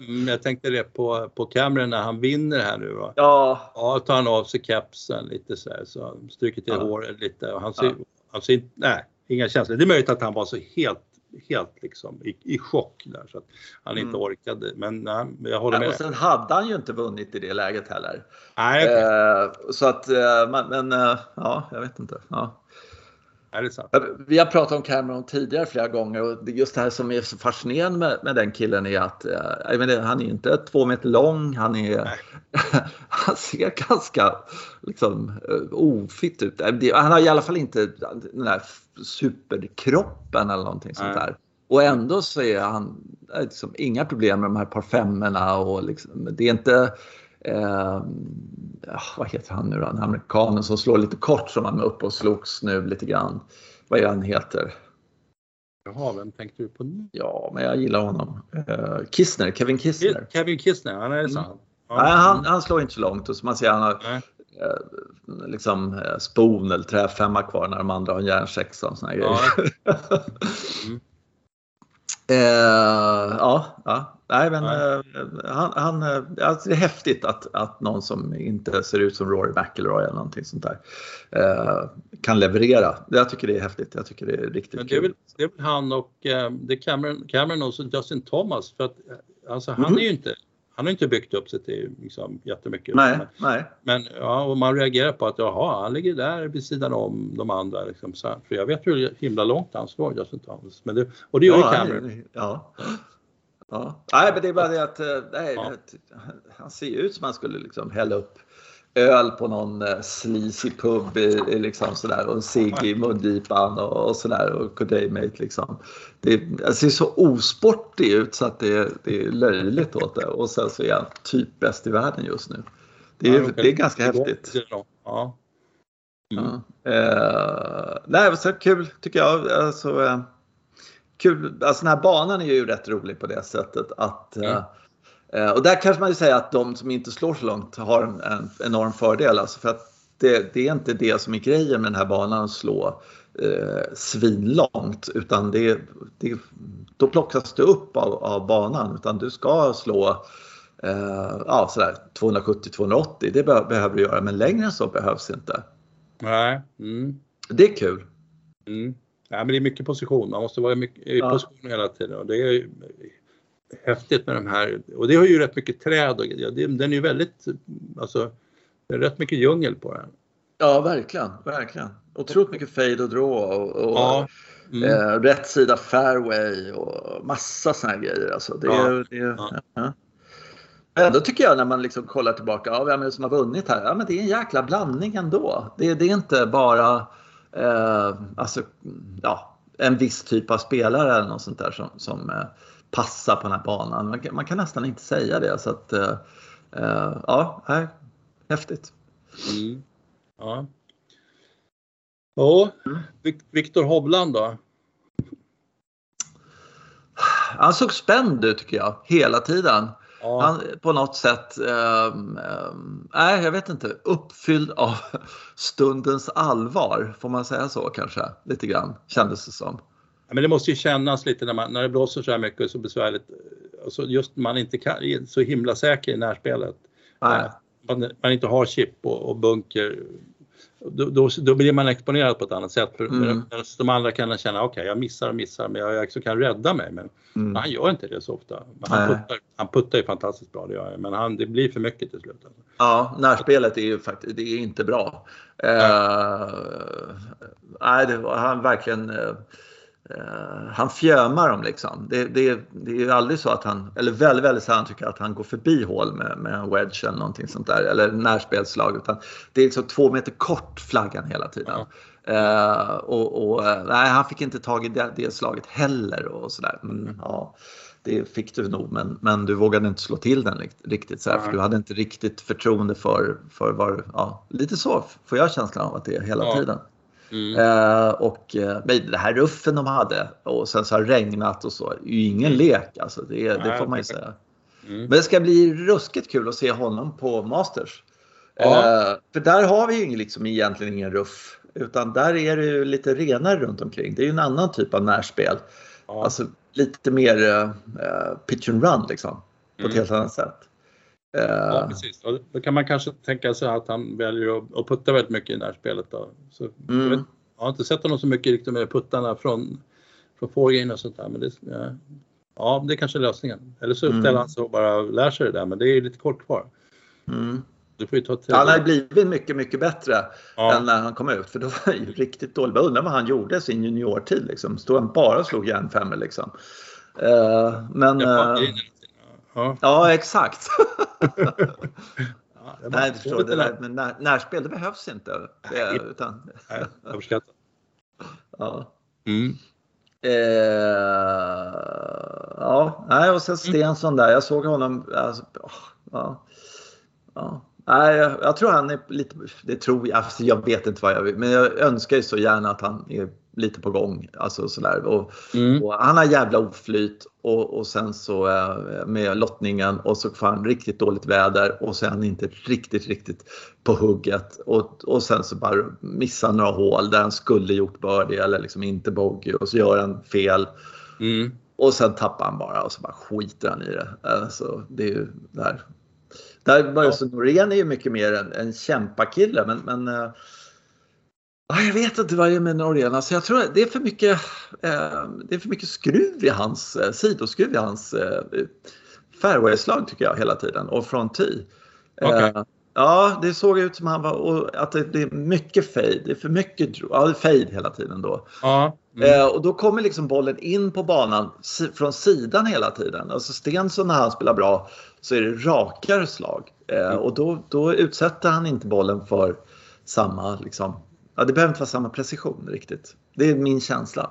Mm, jag tänkte det på, på Cameron när han vinner här nu. Va? Ja. Ja, tar han av sig kepsen lite så här, så stryker till ja. håret lite och han ser, ja. han ser nej, inga känslor. Det är möjligt att han var så helt helt liksom i, i chock där så att han inte mm. orkade. Men nej, jag håller med. och sen hade han ju inte vunnit i det läget heller. Nej. Eh, så att, eh, men eh, ja, jag vet inte. Ja. Är det sant? Vi har pratat om Cameron tidigare flera gånger och just det här som är så fascinerande med, med den killen är att eh, jag menar, han är inte två meter lång, han, är, han ser ganska liksom, eh, ofitt ut. Han har i alla fall inte den där superkroppen eller någonting sånt där. Och ändå så är han liksom, inga problem med de här par femmorna och liksom, det är inte Eh, vad heter han nu då? Den amerikanen som slår lite kort som han är uppe och slogs nu lite grann. Vad är han heter? Jaha, vem tänkte du på nu? Ja, men jag gillar honom. Eh, Kistner, Kevin Kistner. Kevin Kistner, han är så. Mm. Ja. Nej, han, han, slår inte så långt och så man ser han har eh, liksom eh, spon eller träfemma kvar när de andra har en järnsexa och såna ja. grejer. mm. Eh, ja, ja. Nej, men eh, han, han, eh, alltså det är häftigt att, att någon som inte ser ut som Rory McIlroy eller någonting sånt där eh, kan leverera. Jag tycker det är häftigt. Jag tycker det är riktigt men det är kul. Väl, det är väl han och eh, det Cameron, Cameron och Justin Thomas för att eh, alltså han mm. är ju inte han har inte byggt upp sig till liksom, jättemycket. Nej, men, nej. men ja, och man reagerar på att jaha, han ligger där vid sidan om de andra. Liksom, så, för jag vet hur himla långt han slår Justin Thomas. Men det, och det gör ja, ju Cameron. Ja. Ja. Nej, men det är bara det att eh, nej, ja. han ser ut som han skulle liksom hälla upp öl på någon uh, sleazy pub liksom sådär och en cigg i mungipan och, och sådär och good day mate liksom. Det, det ser så osportig ut så att det, det är löjligt åt det och sen så är han typ bäst i världen just nu. Det är, ja, okay. det är ganska häftigt. Ja. Mm. Ja. Uh, nej, så kul tycker jag. Alltså, uh, kul. Alltså den här banan är ju rätt rolig på det sättet att mm. eh, och där kanske man ju säga att de som inte slår så långt har en, en enorm fördel. Alltså för att det, det, är inte det som är grejen med den här banan att slå eh, svinlångt utan det, det, då plockas du upp av, av banan utan du ska slå eh, ja, 270-280. Det be behöver du göra men längre än så behövs inte. Nej. Mm. Det är kul. Mm. Ja, men det är mycket position, man måste vara mycket, i ja. position hela tiden och det är häftigt med de här och det har ju rätt mycket träd och den är ju väldigt, alltså det är rätt mycket djungel på den. Ja, verkligen, verkligen. Otroligt mycket fade och draw och, och ja. mm. eh, rätt sida fairway och massa såna här grejer. Alltså, det, ja. det, ja. Ja. Ändå tycker jag när man liksom kollar tillbaka, ja, vem är det som har vunnit här? Ja, men det är en jäkla blandning ändå. Det, det är inte bara eh, alltså, ja, en viss typ av spelare eller något sånt där som, som eh, passar på den här banan. Man, man, kan nästan inte säga det. Så att, eh, eh ja, nej, häftigt. Mm. Ja. Ja. Viktor Hovland då? Han såg spänd ut tycker jag, hela tiden. Ja. Han på något sätt, eh, nej jag vet inte, uppfylld av stundens allvar. Får man säga så kanske? Lite grann kändes det som. Men det måste ju kännas lite när, man, när det blåser så här mycket och så besvärligt. Alltså just man inte kan, så himla säker i närspelet. Nej. Man, man inte har chip och, och bunker då, då, då, blir man exponerad på ett annat sätt. För mm. De andra kan känna, okej okay, jag missar och missar men jag också kan rädda mig. Men mm. han gör inte det så ofta. Han puttar, han puttar ju fantastiskt bra, det gör men han, det blir för mycket till slut. Alltså. Ja, närspelet är ju faktiskt det är inte bra. Uh, nej, det, han verkligen uh, Uh, han fjömar dem liksom. Det, det, det är ju aldrig så att han, eller väldigt, väldigt sällan tycker att han går förbi hål med, med en wedge eller någonting sånt där. Eller närspelslag. Utan det är liksom två meter kort flaggan hela tiden. Uh, och, och uh, nej, han fick inte tag i det, det slaget heller och sådär. Mm, ja, det fick du nog men, men du vågade inte slå till den riktigt så här, för du hade inte riktigt förtroende för, för var, ja, lite så får jag känslan av att det är hela ja. tiden. Mm. Eh, och eh, det här ruffen de hade och sen så har det regnat och så. Det är ju ingen lek alltså. Det, det får man ju säga. Mm. Men det ska bli ruskigt kul att se honom på Masters. Ja. Eh, för där har vi ju liksom egentligen ingen ruff. Utan där är det ju lite renare runt omkring. Det är ju en annan typ av närspel. Ja. Alltså lite mer uh, pitch and run liksom. På mm. ett helt annat sätt. Ja, precis. Och då kan man kanske tänka sig att han väljer att putta väldigt mycket i det här spelet. Då. Så, mm. jag, vet, jag, har inte sett honom så mycket riktigt med puttarna från, från foregame och sånt där. Men det, ja, ja, det är kanske är lösningen. Eller så uppställer mm. han sig och bara lär sig det där, men det är lite kort kvar. Mm. Du får ju ta han har blivit mycket, mycket bättre ja. än när han kom ut. För då var han ju riktigt dålig. Jag undrar vad han gjorde sin juniortid. Liksom. Stod han bara och slog järnfemmor liksom. Uh, men... Ja, ja exakt. ja, Nej, förstår, det där, men när, närspel det behövs inte. Det, utan... Nej, jag uppskattar. ja. Mm. Eh, ja, nej, och sen mm. Stensson där. Jag såg honom. Alltså, ja, ja. Nej, jag, jag, tror han är lite, det tror jag, alltså jag vet inte vad jag vill, men jag önskar ju så gärna att han är lite på gång. Alltså sådär. Och, mm. och han har jävla oflyt och, och sen så eh, med lottningen och så får han riktigt dåligt väder och så är han inte riktigt, riktigt på hugget. Och, och sen så bara missar några hål där han skulle gjort birdie eller liksom inte bogey och så gör han fel. Mm. och sen tappar han bara och så bara skiter han i det. Alltså, det är ju där. Där ja. Norén är ju mycket mer en, en kämpakille men, men uh, jag vet inte vad det är med Norén. Alltså jag tror det är för mycket, uh, det är för mycket skruv i hans, uh, sidoskruv i hans uh, fairwayslag tycker jag hela tiden och från tee. Okay. Ja, det såg ut som han var, och att det, är mycket fade. Det är för mycket ja, fade hela tiden då. Ja. Mm. Eh, och då kommer liksom bollen in på banan från sidan hela tiden. Alltså Stensson när han spelar bra så är det rakare slag. Eh, mm. Och då, då utsätter han inte bollen för samma, liksom, ja, det behöver inte vara samma precision riktigt. Det är min känsla.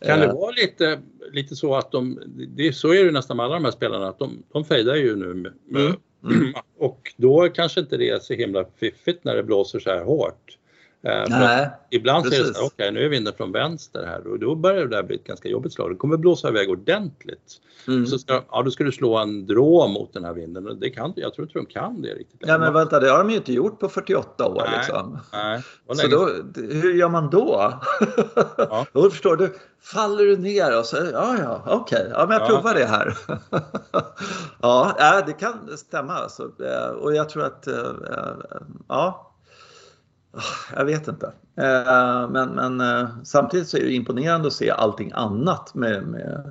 Kan det eh. vara lite, lite så att de, det, så är det nästan med alla de här spelarna, att de, de fejdar ju nu med, mm. Mm. Och då kanske inte det är så himla fiffigt när det blåser så här hårt. Eh, Nej, ibland precis. ser det så okej okay, nu är vinden från vänster här och då börjar det där bli ett ganska jobbigt slag. Det kommer blåsa iväg ordentligt. Mm. Så ska, ja, då ska du slå en drå mot den här vinden och det kan, jag tror inte de kan det riktigt. Ja men vänta, det har de ju inte gjort på 48 år nej, liksom. Nej, så då, hur gör man då? Ja. då förstår du, faller du ner och så, ja ja, okej, okay, ja men jag provar det här. ja, det kan stämma alltså. Eh, och jag tror att, eh, ja, jag vet inte. Eh, men, men eh, samtidigt så är det imponerande att se allting annat med, med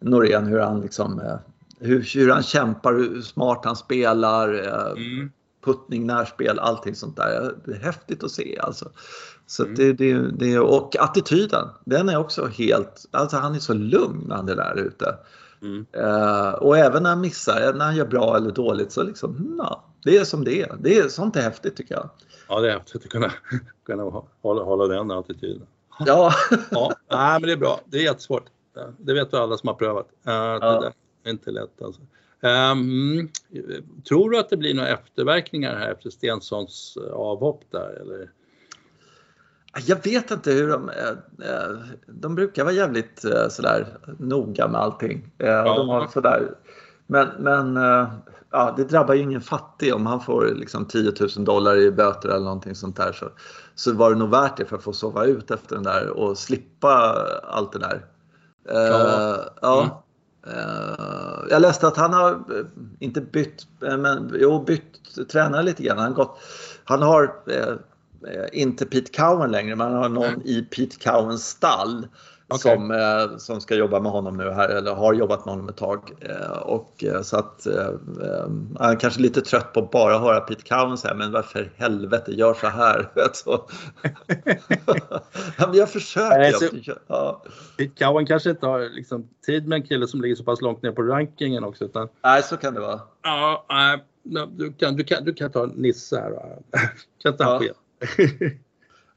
Norén. Hur han, liksom, eh, hur, hur han kämpar, hur smart han spelar. Mm. Puttning, närspel, allting sånt där. Det är häftigt att se alltså. Så mm. det, det, det, och attityden, den är också helt... Alltså han är så lugn när han är där ute. Mm. och även när han missar, när han gör bra eller dåligt så liksom, ja, det är som det är. Det är sånt är häftigt tycker jag. Ja, det är häftigt att kunna, kunna hålla, hålla den attityden. Ja. ja. Nej, men det är bra. Det är jättesvårt. Det vet alla som har prövat. Ja. Det är inte lätt alltså. Um, tror du att det blir några efterverkningar här efter Stenssons eh, avhopp där eller? Jag vet inte hur de... Eh, eh, de brukar vara jävligt sådär noga med allting. Ja. De har sådär, men, men ja, det drabbar ju ingen fattig om han får liksom 10 000 dollar i böter eller någonting sånt där. Så, så var det nog värt det för att få sova ut efter den där och slippa allt det där. Ja. Uh, ja. Uh, jag läste att han har inte bytt, men jo, bytt tränare lite grann. Han, gått, han har inte Pete Cowan längre, men han har någon i Pete Cowans stall Okay. Som, eh, som ska jobba med honom nu här, eller har jobbat med honom ett tag. Eh, och, eh, så att han är kanske lite trött på att bara höra Pete Cowan säga, men varför helvete gör så här? så. jag försöker. Nej, så, ja. Pete Cowan kanske inte har liksom, tid med en kille som ligger så pass långt ner på rankingen också. Utan, nej, så kan det vara. Ja, du kan, du kan, du kan ta Nisse här. kan ta ja.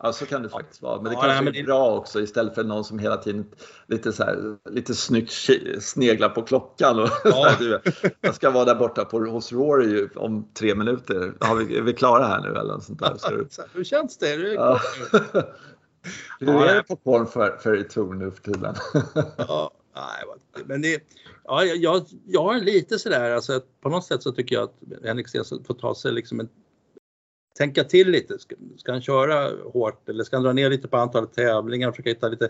Ja, så kan det faktiskt vara. Men det ja, kanske nej, är det... bra också istället för någon som hela tiden lite, så här, lite snyggt sneglar på klockan. Och ja. här, jag ska vara där borta på, hos Rory om tre minuter. Har vi, är vi klara här nu eller sånt där? Så Hur känns det? det ja. Hur är det på Corn för, för Tour nu för tiden? ja, nej, men det, ja, jag, jag har lite sådär, alltså, på något sätt så tycker jag att Henrik Stenson får ta sig liksom en tänka till lite. Ska, ska han köra hårt eller ska han dra ner lite på antalet tävlingar och försöka hitta lite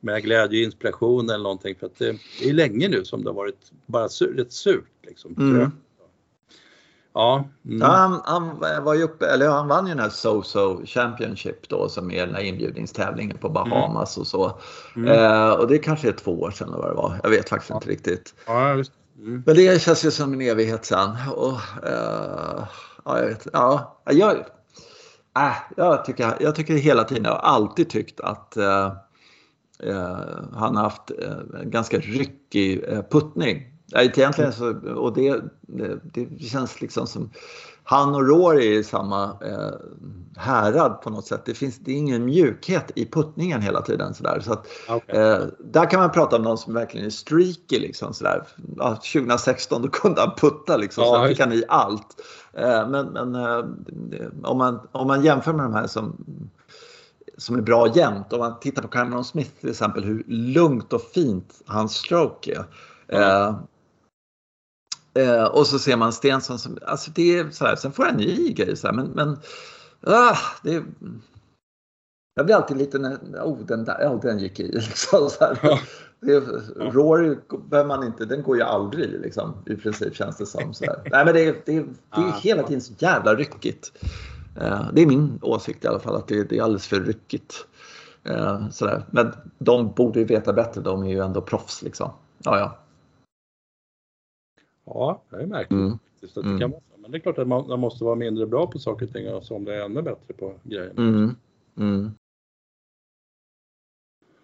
mer glädje och inspiration eller någonting för att det, är länge nu som det har varit bara sur, rätt surt liksom. Mm. Ja, mm. ja han, han, var ju uppe, eller han vann ju den här So-So Championship då som är den här inbjudningstävlingen på Bahamas mm. och så. Mm. Eh, och det kanske är två år sedan eller vad det var. Jag vet faktiskt ja. inte riktigt. Ja, mm. Men det känns ju som en evighet sedan. Och, eh, ja, jag vet. Ja, jag, äh, jag, tycker, jag tycker hela tiden, jag har alltid tyckt att eh, eh han har haft äh, ganska ryckig äh, puttning. Egentligen så, och det, det, det känns liksom som han och Rory är i samma eh, härad på något sätt. Det, finns, det är ingen mjukhet i puttningen hela tiden. Sådär. Så att, okay. eh, där kan man prata om någon som verkligen är streaky. Liksom, sådär. Ja, 2016 då kunde han putta, liksom, ja, så fick han i allt. Eh, men men eh, om, man, om man jämför med de här som som är bra jämt. Om man tittar på Cameron Smith till exempel, hur lugnt och fint hans stroke är. Mm. Eh, och så ser man Stensson som, alltså det är så här, sen får han ny grej så här, men, men ah, det jag blir alltid lite, oh den där, oh, den gick i liksom. Så här. Ja. Det är, Rory behöver man inte, den går ju aldrig liksom, i princip känns det som. Sådär. Nej men det, är, det, är, det är hela tiden så jävla ryckigt. Eh, det är min åsikt i alla fall att det, det är alldeles för ryckigt. Eh, sådär. Men de borde ju veta bättre, de är ju ändå proffs liksom. Ja, ja. Ja, det är märkligt. Mm. Att det kan mm. vara Men det är klart att man, man, måste vara mindre bra på saker och ting och som det är ännu bättre på grejer. Mm. Mm.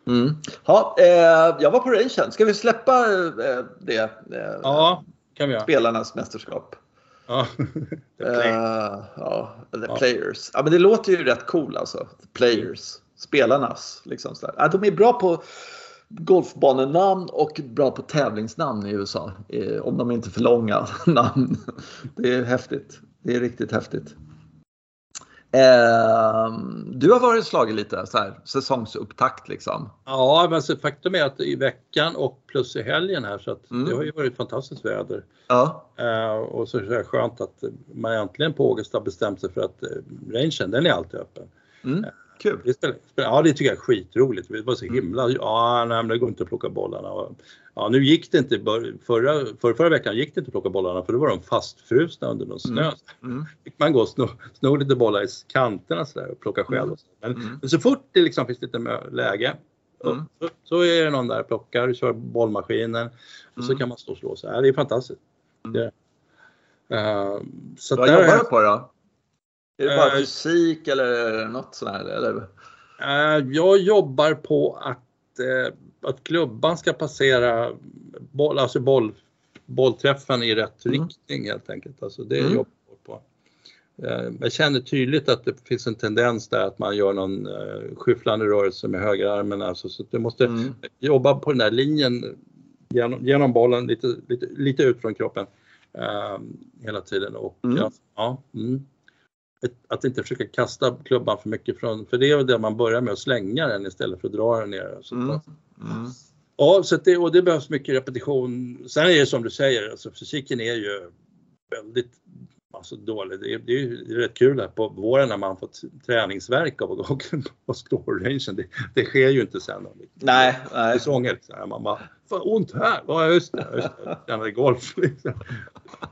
Mm. Ja, eh, jag var på Rangen. Ska vi släppa eh, det? Eh, ja, kan vi göra. Spelarnas mästerskap. Ja, the, play. uh, ja, the ja. players. Ja, men det låter ju rätt cool alltså. The players. Spelarnas. Liksom sådär. Ja, de är bra på golfbanenamn och bra på tävlingsnamn i USA. Eh, om de inte är för långa namn. Det är häftigt. Det är riktigt häftigt. Eh, du har varit slagit lite så här, säsongsupptakt liksom. Ja, men så faktum är att i veckan och plus i helgen här så att mm. det har ju varit fantastiskt väder. Ja. Eh, och så är det skönt att man äntligen på har bestämt sig för att eh, rangen den är alltid öppen. Mm. Kul. Det spelar, ja, det tycker jag är skitroligt. Det var så mm. himla, ja, nej, men det går inte att plocka bollarna. Ja, nu gick det inte, förra, förra, förra veckan gick det inte att plocka bollarna för då var de fastfrusna under någon snö. Mm. Mm. fick man gå och sno, sno lite bollar i kanterna så där och plocka själv. Mm. Men, mm. men, så fort det liksom finns lite läge mm. så, så, är det någon där och plockar, kör bollmaskinen och så mm. kan man stå och slå. Så, ja, det är fantastiskt. Det, uh, så Vad jobbar du på då? Är det bara uh, fysik eller något sånt här? Eller? Uh, jag jobbar på att, uh, att klubban ska passera boll, alltså boll, bollträffen i rätt mm. riktning helt enkelt. Alltså det mm. jobbar jag på. Jag känner tydligt att det finns en tendens där att man gör någon skyfflande rörelse med högerarmen. Alltså, så du måste mm. jobba på den där linjen genom, genom bollen lite, lite, lite ut från kroppen hela tiden. Och, mm. ja, ja mm att inte försöka kasta klubban för mycket från, för det är det man börjar med att slänga den istället för att dra den ner. Så mm. Mm. Ja, så det, och det behövs mycket repetition. Sen är det som du säger, alltså fysiken är ju väldigt alltså, dålig. Det är, det är rätt kul här på våren när man fått träningsverk av att gå på storerangen. Det, det sker ju inte sen. Nej, nej. Säsonger. Man bara, fan ont här. Ja just det, just det. Tränade golf. Liksom.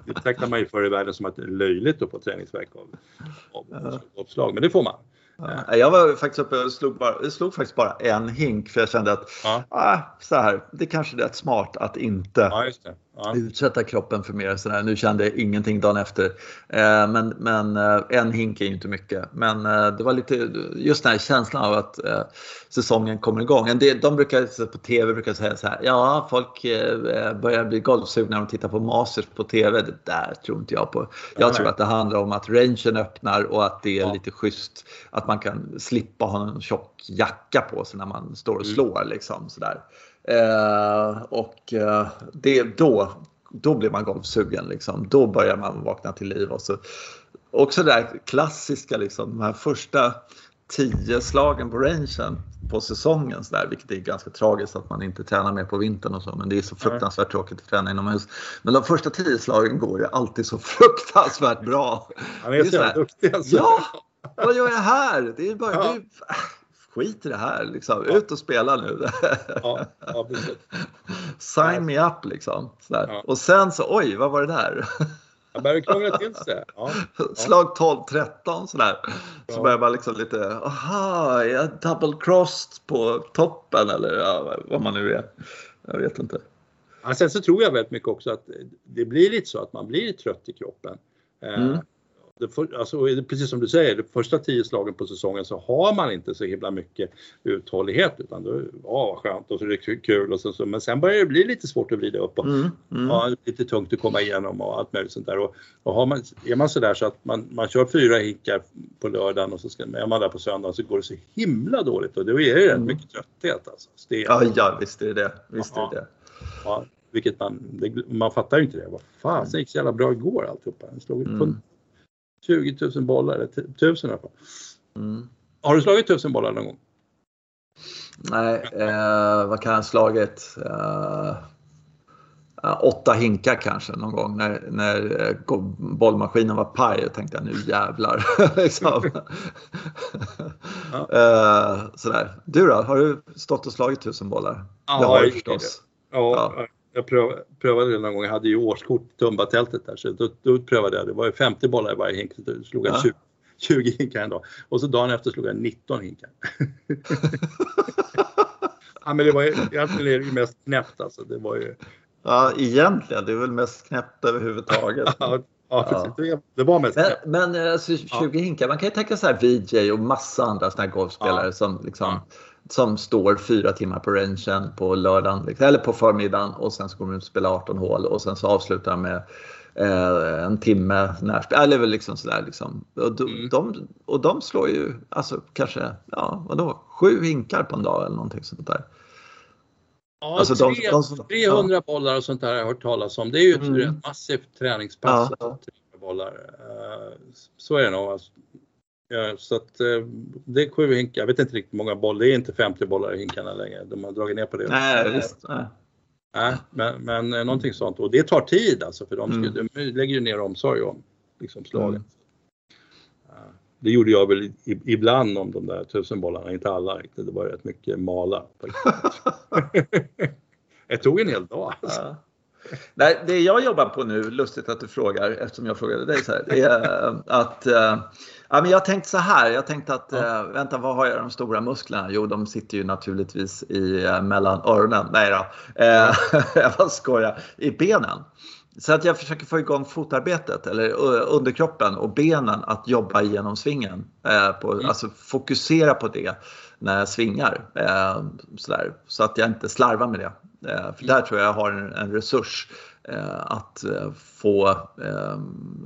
Det betraktar man ju förr i världen som att det är löjligt att få träningsverk av, av golfslag, men det får man. Ja, jag var faktiskt uppe och slog, bara, slog faktiskt bara en hink för jag kände att ja. ah, så här, det kanske är rätt smart att inte ja, ja. utsätta kroppen för mer. Sådär. Nu kände jag ingenting dagen efter. Eh, men men eh, en hink är ju inte mycket. Men eh, det var lite just den här känslan av att säsongen kommer igång. En del, de brukar på TV brukar säga så här, ja folk börjar bli golfsugna när de tittar på Masters på TV. Det där tror inte jag på. Jag tror att det handlar om att rangen öppnar och att det är lite schysst. Att man kan slippa ha en tjock jacka på sig när man står och mm. slår. Liksom, sådär. Eh, och eh, det, då, då blir man golfsugen. Liksom. Då börjar man vakna till liv. Och så, också det där klassiska, liksom, de här första tio slagen på rangen på säsongen så där, vilket är ganska tragiskt att man inte tränar mer på vintern och så men det är så fruktansvärt tråkigt att träna inomhus. Men de första tio slagen går ju alltid så fruktansvärt bra. Han är, är så jävla duktig alltså. Ja! Vad gör jag här? Det är bara, ja. det är, skit i det här liksom. Ja. Ut och spela nu. Ja, ja, Sign me up liksom. Och sen så, oj, vad var det där? Jag börjar krångla till sig. Ja. Slag 12-13 sådär. Så börjar man liksom lite, aha, jag double crossed på toppen eller vad man nu är. Jag vet inte. Ja, sen så tror jag väldigt mycket också att det blir lite så att man blir trött i kroppen. Eh, mm det för, alltså, precis som du säger, de första tio slagen på säsongen så har man inte så himla mycket uthållighet utan då, ja vad skönt och så är det kul och så, så, men sen börjar det bli lite svårt att vrida upp och mm, mm. Ja, lite tungt att komma igenom och allt möjligt sånt där. Och, och har man, är man sådär så att man, man kör fyra hinkar på lördagen och så ska, är man där på söndagen så går det så himla dåligt och då är det rätt mm. mycket trötthet. Alltså. Stel. Ja, ja, visst är det det. Visst är det. Ja, vilket man, det, man fattar ju inte det. Vad fan, det gick så jävla bra igår alltihopa. Den slog mm. 20 000 bollar, eller 1000 i alla fall. Mm. Har du slagit 1000 bollar någon gång? Nej, eh, vad kan jag ha slagit? Eh, åtta hinkar kanske någon gång när, när eh, bollmaskinen var paj och tänkte jag nu jävlar. liksom. ja. uh, sådär. Du då, har du stått och slagit tusen bollar? Ja, det har du förstås. Ja, ja. Jag prövade, det någon gång. Jag hade ju årskort Tumbatältet där så då, då, prövade jag. Det var ju 50 bollar i varje hink. Så då slog jag ja. 20, 20 hinkar en dag. Och så dagen efter slog jag 19 hinkar. ja, men det var ju, egentligen är det ju mest knäppt alltså. Det var ju, Ja, egentligen. Det är väl mest knäppt överhuvudtaget. ja, ja, precis. Det var mest. Men, men alltså, 20 ja. hinkar, man kan ju tänka så här VJ och massa andra såna här golfspelare ja. som liksom ja. Som står fyra timmar på rangen på lördagen liksom, eller på förmiddagen och sen så går de och spelar 18 hål och sen så avslutar de med eh, en timme närspel. Eller väl liksom sådär liksom. Och de, mm. de, och de slår ju alltså kanske, ja vadå, sju hinkar på en dag eller någonting sånt där. Ja, alltså de, de, de, 300 ja. bollar och sånt där har jag hört talas om. Det är ju ett mm. massivt träningspass. Ja. bollar. Uh, så är det nog. Ja, så att uh, det är sju hinkar. Jag vet inte riktigt hur många bollar. Det är inte 50 bollar i hinkarna längre. De har dragit ner på det. Nej, visst. Nej. Nej, men, men uh, någonting sånt. Och det tar tid alltså för de, ska, mm. de lägger ju ner omsorg om liksom, slaget. Mm. Det gjorde jag väl ibland om de där tusenbollarna, inte alla riktigt. Det var rätt mycket mala. det tog en hel dag. Alltså. Ja. Nej, det jag jobbar på nu, lustigt att du frågar eftersom jag frågade dig så här, det är eh, att äh, ja, men jag tänkte så här. Jag tänkte att ja. äh, vänta, vad har jag de stora musklerna? Jo, de sitter ju naturligtvis i mellan öronen. Nej då, äh, jag bara skojar. I benen. Så att jag försöker få igång fotarbetet eller underkroppen och benen att jobba genom svingen. Eh, på, mm. Alltså fokusera på det när jag svingar. Eh, sådär, så att jag inte slarvar med det. Eh, för där tror jag jag har en, en resurs Eh, att eh, få eh,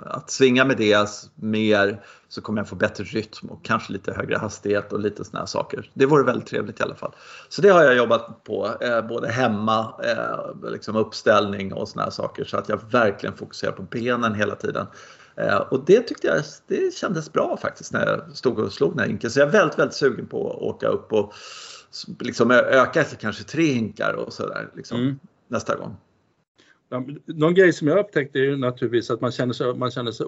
att svinga med det mer så kommer jag få bättre rytm och kanske lite högre hastighet och lite sådana saker. Det vore väldigt trevligt i alla fall. Så det har jag jobbat på eh, både hemma, eh, liksom uppställning och sådana saker så att jag verkligen fokuserar på benen hela tiden. Eh, och det tyckte jag det kändes bra faktiskt när jag stod och slog den här hinken. Så jag är väldigt, väldigt sugen på att åka upp och liksom öka till kanske tre hinkar och sådär liksom, mm. nästa gång. Någon grej som jag upptäckte är ju naturligtvis att man känner sig, man känner sig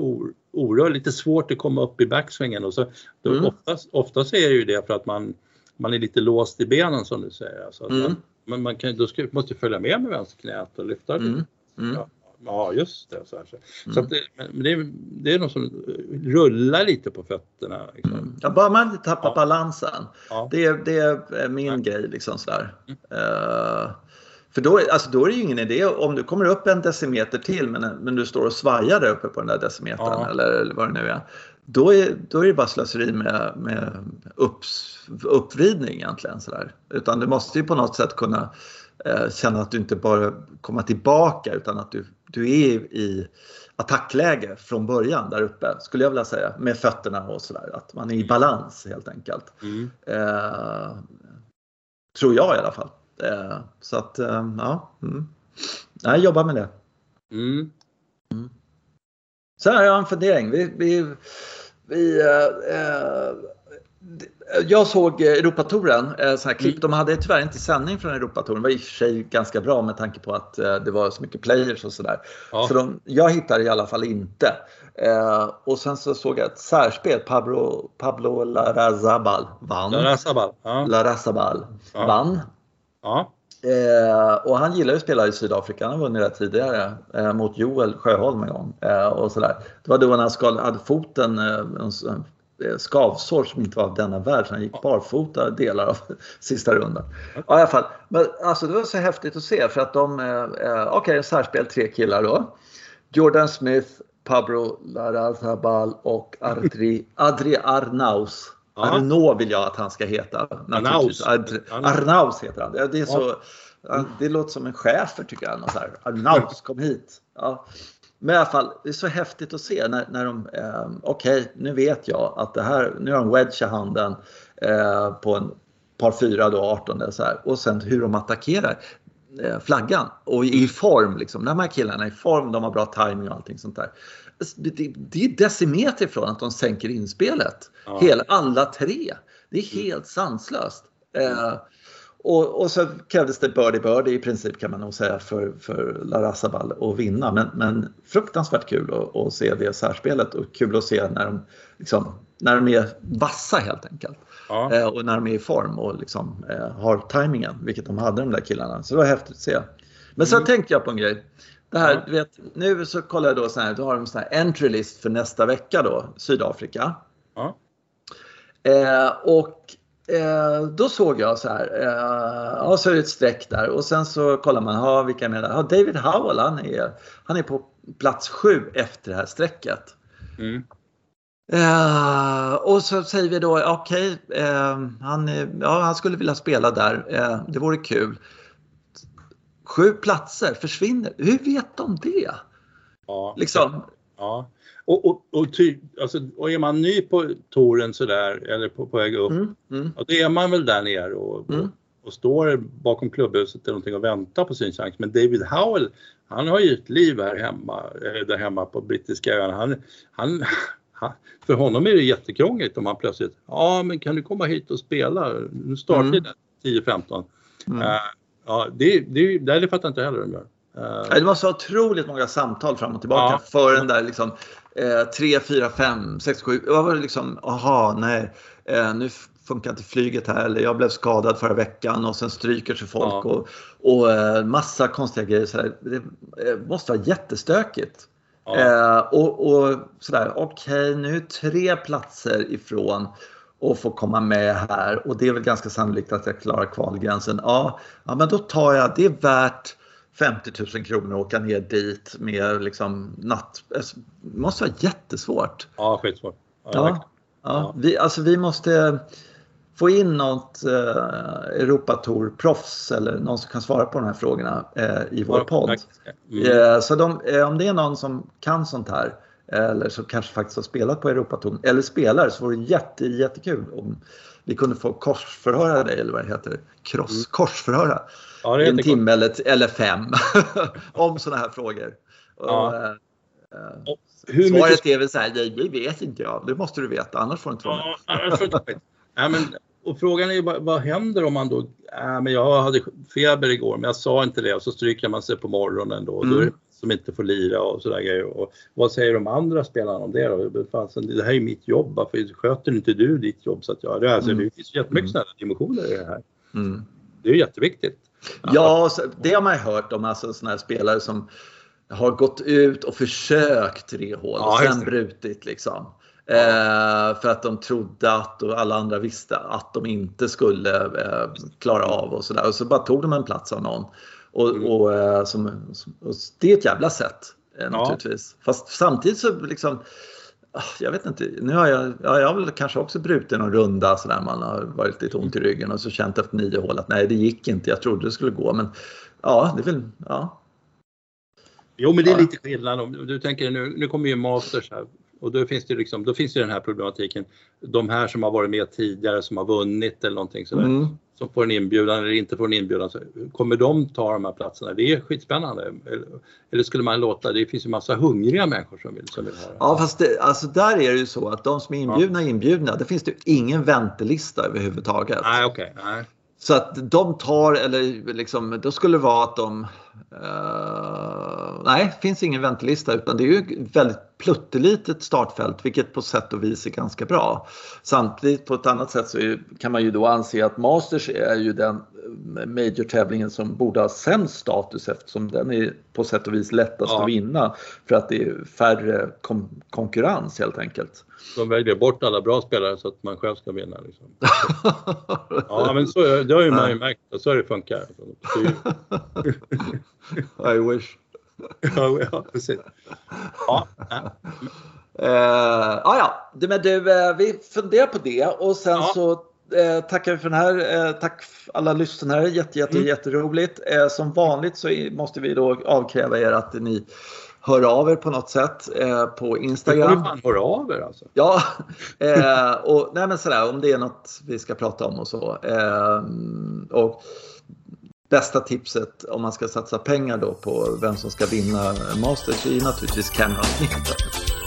orörd, lite svårt att komma upp i backsvingen och så mm. oftast, oftast är det ju det för att man, man är lite låst i benen som du säger. Alltså mm. man, man kan, då ska, måste följa med med vänsterknät och lyfta det. Mm. Mm. Ja, ja, just det. Så, här. så mm. det, men det, är, det är något som rullar lite på fötterna. Liksom. Mm. Ja, bara man inte tappar ja. balansen. Ja. Det, det är min ja. grej. Liksom sådär. Uh, för då, alltså då är det ju ingen idé om du kommer upp en decimeter till men, men du står och svajar där uppe på den där decimetern eller, vad det nu är. Då är, då är det bara slöseri med, med upps, uppvridning egentligen. Sådär. Utan du måste ju på något sätt kunna eh, känna att du inte bara kommer tillbaka utan att du, du är i attackläge från början där uppe skulle jag vilja säga med fötterna och sådär. Att man är i balans helt enkelt. Mm. Eh, tror jag i alla fall. Eh, så att, eh, ja. Mm. Jag jobbar med det. Mm. Mm. Sen har jag en fundering. Vi, vi, vi äh, jag såg Europatouren, så här klipp. Mm. De hade tyvärr inte sändning från Europatouren. Det var i och för sig ganska bra med tanke på att det var så mycket players och sådär. Ja. Så de, jag hittade i alla fall inte. Eh, och sen så såg jag ett särspel. Pablo, Pablo Larrazabal vann. Larrazabal, ja. Larrazabal ja. vann. Ja. Eh, och han gillar ju att spela i Sydafrika. Han har vunnit det tidigare eh, mot Joel Sjöholm en gång. Eh, och sådär. Det var då han hade foten, eh, en, en skavsår som inte var av denna värld. Så han gick barfota delar av sista rundan. Ja, i alla fall. Men alltså, det var så häftigt att se för att de, eh, eh okej, okay, särspel, tre killar då. Jordan Smith, Pablo Larrazabal och Adri, Adri Arnaus. Arnaud vill jag att han ska heta. Arnaus. Arnaus heter han. Det, är så, det låter som en chefer tycker jag. Arnaus, kom hit. Ja. Men i alla fall, det är så häftigt att se när, när de, eh, okej okay, nu vet jag att det här, nu har en wedge i handen eh, på en par fyra då, 18 så här. och sen hur de attackerar eh, flaggan och i form liksom. De här killarna är i form, de har bra timing och allting sånt där det, det är decimeter ifrån att de sänker inspelet. Ja. Hela, alla tre. Det är helt sanslöst. Eh, och, och så krävdes det birdie birdie i princip kan man nog säga för, för La Razabal att vinna. Men, men fruktansvärt kul att, att se det särspelet och kul att se när de, liksom, när de är vassa helt enkelt. Ja. Eh, och när de är i form och liksom, eh, har tajmingen, vilket de hade de där killarna. Så det var häftigt att se. Men så mm. tänkte jag på en grej. Det här, ja. du vet, nu så kollar jag då så här, då har de sån här entry list för nästa vecka då, Sydafrika. Ja. Eh, och eh, då såg jag så här, eh, ja så är det ett streck där och sen så kollar man, ha vilka är med där? Ja, David Howell, han är, han är på plats sju efter det här strecket. Mm. Uh, och så säger vi då, okej, okay, eh, han, ja, han skulle vilja spela där, uh, det vore kul. Sju platser försvinner, hur vet de det? Ja, liksom. ja. Och, och, och, ty, alltså, och är man ny på touren sådär, eller på, på väg upp, mm, mm. Ja, då är man väl där nere och, mm. och, och, står bakom klubbhuset eller någonting och väntar på sin chans. Men David Howell, han har ju ett liv här hemma, där hemma på brittiska öarna. Han, han, för honom är det jättekrångligt om han plötsligt, ja men kan du komma hit och spela? Nu startar mm. 10-15. Mm. Uh, ja, det, det, det fattar inte heller de gör. Uh, det var så otroligt många samtal fram och tillbaka ja. för den där liksom eh, 3, 4, 5, 6, 7. Vad var det liksom, aha, nej, eh, nu funkar inte flyget här eller jag blev skadad förra veckan och sen stryker sig folk ja. och, och eh, massa konstiga grejer. Så Det eh, måste vara jättestökigt. Ja. Eh, och, och sådär, okej okay, nu är tre platser ifrån och få komma med här och det är väl ganska sannolikt att jag klarar kvalgränsen. Ja, ja men då tar jag, det är värt 50 000 kronor att åka ner dit med liksom natt... Alltså, det måste vara jättesvårt. Ja, skitsvårt. Ja, ja, ja. Vi, alltså vi måste få in något eh, Europatour-proffs eller någon som kan svara på de här frågorna eh, i vår podd. Mm. Eh, så de, eh, om det är någon som kan sånt här eller som kanske faktiskt har spelat på Europatour eller spelar så vore det jätte, jättekul om vi kunde få korsförhöra dig eller vad det heter. Cross, mm. Korsförhöra. Ja, en timme eller, eller fem om sådana här frågor. Ja. Och, eh, hur Svaret mycket... är väl så här, det vet inte jag. Det måste du veta, annars får du inte vara med. Ja, men, och frågan är ju vad, vad händer om man då, äh, men jag hade feber igår men jag sa inte det och så stryker man sig på morgonen då. Mm. då som inte får lira och sådär grejer. Och vad säger de andra spelarna om det då? Det här är mitt jobb, varför sköter inte du ditt jobb? Så att jag, det, alltså, mm. det finns jättemycket mm. sådana dimensioner i det här. Mm. Det är jätteviktigt. Ja, det har man ju hört om alltså sådana här spelare som har gått ut och försökt tre hål och ja, sen brutit liksom. Ja. Eh, för att de trodde att och alla andra visste att de inte skulle eh, klara av och sådär. Och så bara tog de en plats av någon. Och, mm. och, eh, som, och det är ett jävla sätt eh, naturligtvis. Fast samtidigt så liksom jag vet inte, nu har jag, ja, jag har väl kanske också brutit någon runda sådär man har varit lite ont i ryggen och så känt efter nio hål att nej det gick inte, jag trodde det skulle gå men ja, det är väl, ja. Jo men det är lite skillnad om du tänker nu, nu kommer ju Masters här och då finns det liksom, då finns det den här problematiken. De här som har varit med tidigare som har vunnit eller någonting sådär. Mm. Som får en inbjudan eller inte får en inbjudan. Så kommer de ta de här platserna? Det är skitspännande. Eller, skulle man låta, det finns ju massa hungriga människor som vill, som vill ha det. Ja fast det, alltså där är det ju så att de som är inbjudna är inbjudna. Det finns det ingen väntelista överhuvudtaget. Nej. Okay. Så att de tar, eller liksom, då skulle det vara att de... Uh, nej, det finns ingen väntelista utan det är ju väldigt pluttelitet startfält vilket på sätt och vis är ganska bra. Samtidigt på ett annat sätt så är, kan man ju då anse att Masters är ju den major-tävlingen som borde ha sämst status eftersom den är på sätt och vis lättast ja. att vinna för att det är färre kom konkurrens helt enkelt. De väljer bort alla bra spelare så att man själv ska vinna. Liksom. ja men så, det har ju man ju märkt, så har det funkar. I wish. ja, ja, precis. Ja. Uh, ah, ja, men du, uh, vi funderar på det och sen ja. så uh, tackar vi för den här. Uh, tack alla lyssnare, jätte, jätte, mm. jätteroligt. Uh, som vanligt så måste vi då avkräva er att ni hör av er på något sätt eh, på Instagram. Du fan höra av er alltså. Ja, eh, och nej men sådär om det är något vi ska prata om och så. Eh, och bästa tipset om man ska satsa pengar då på vem som ska vinna Masters är naturligtvis Cameron Smith.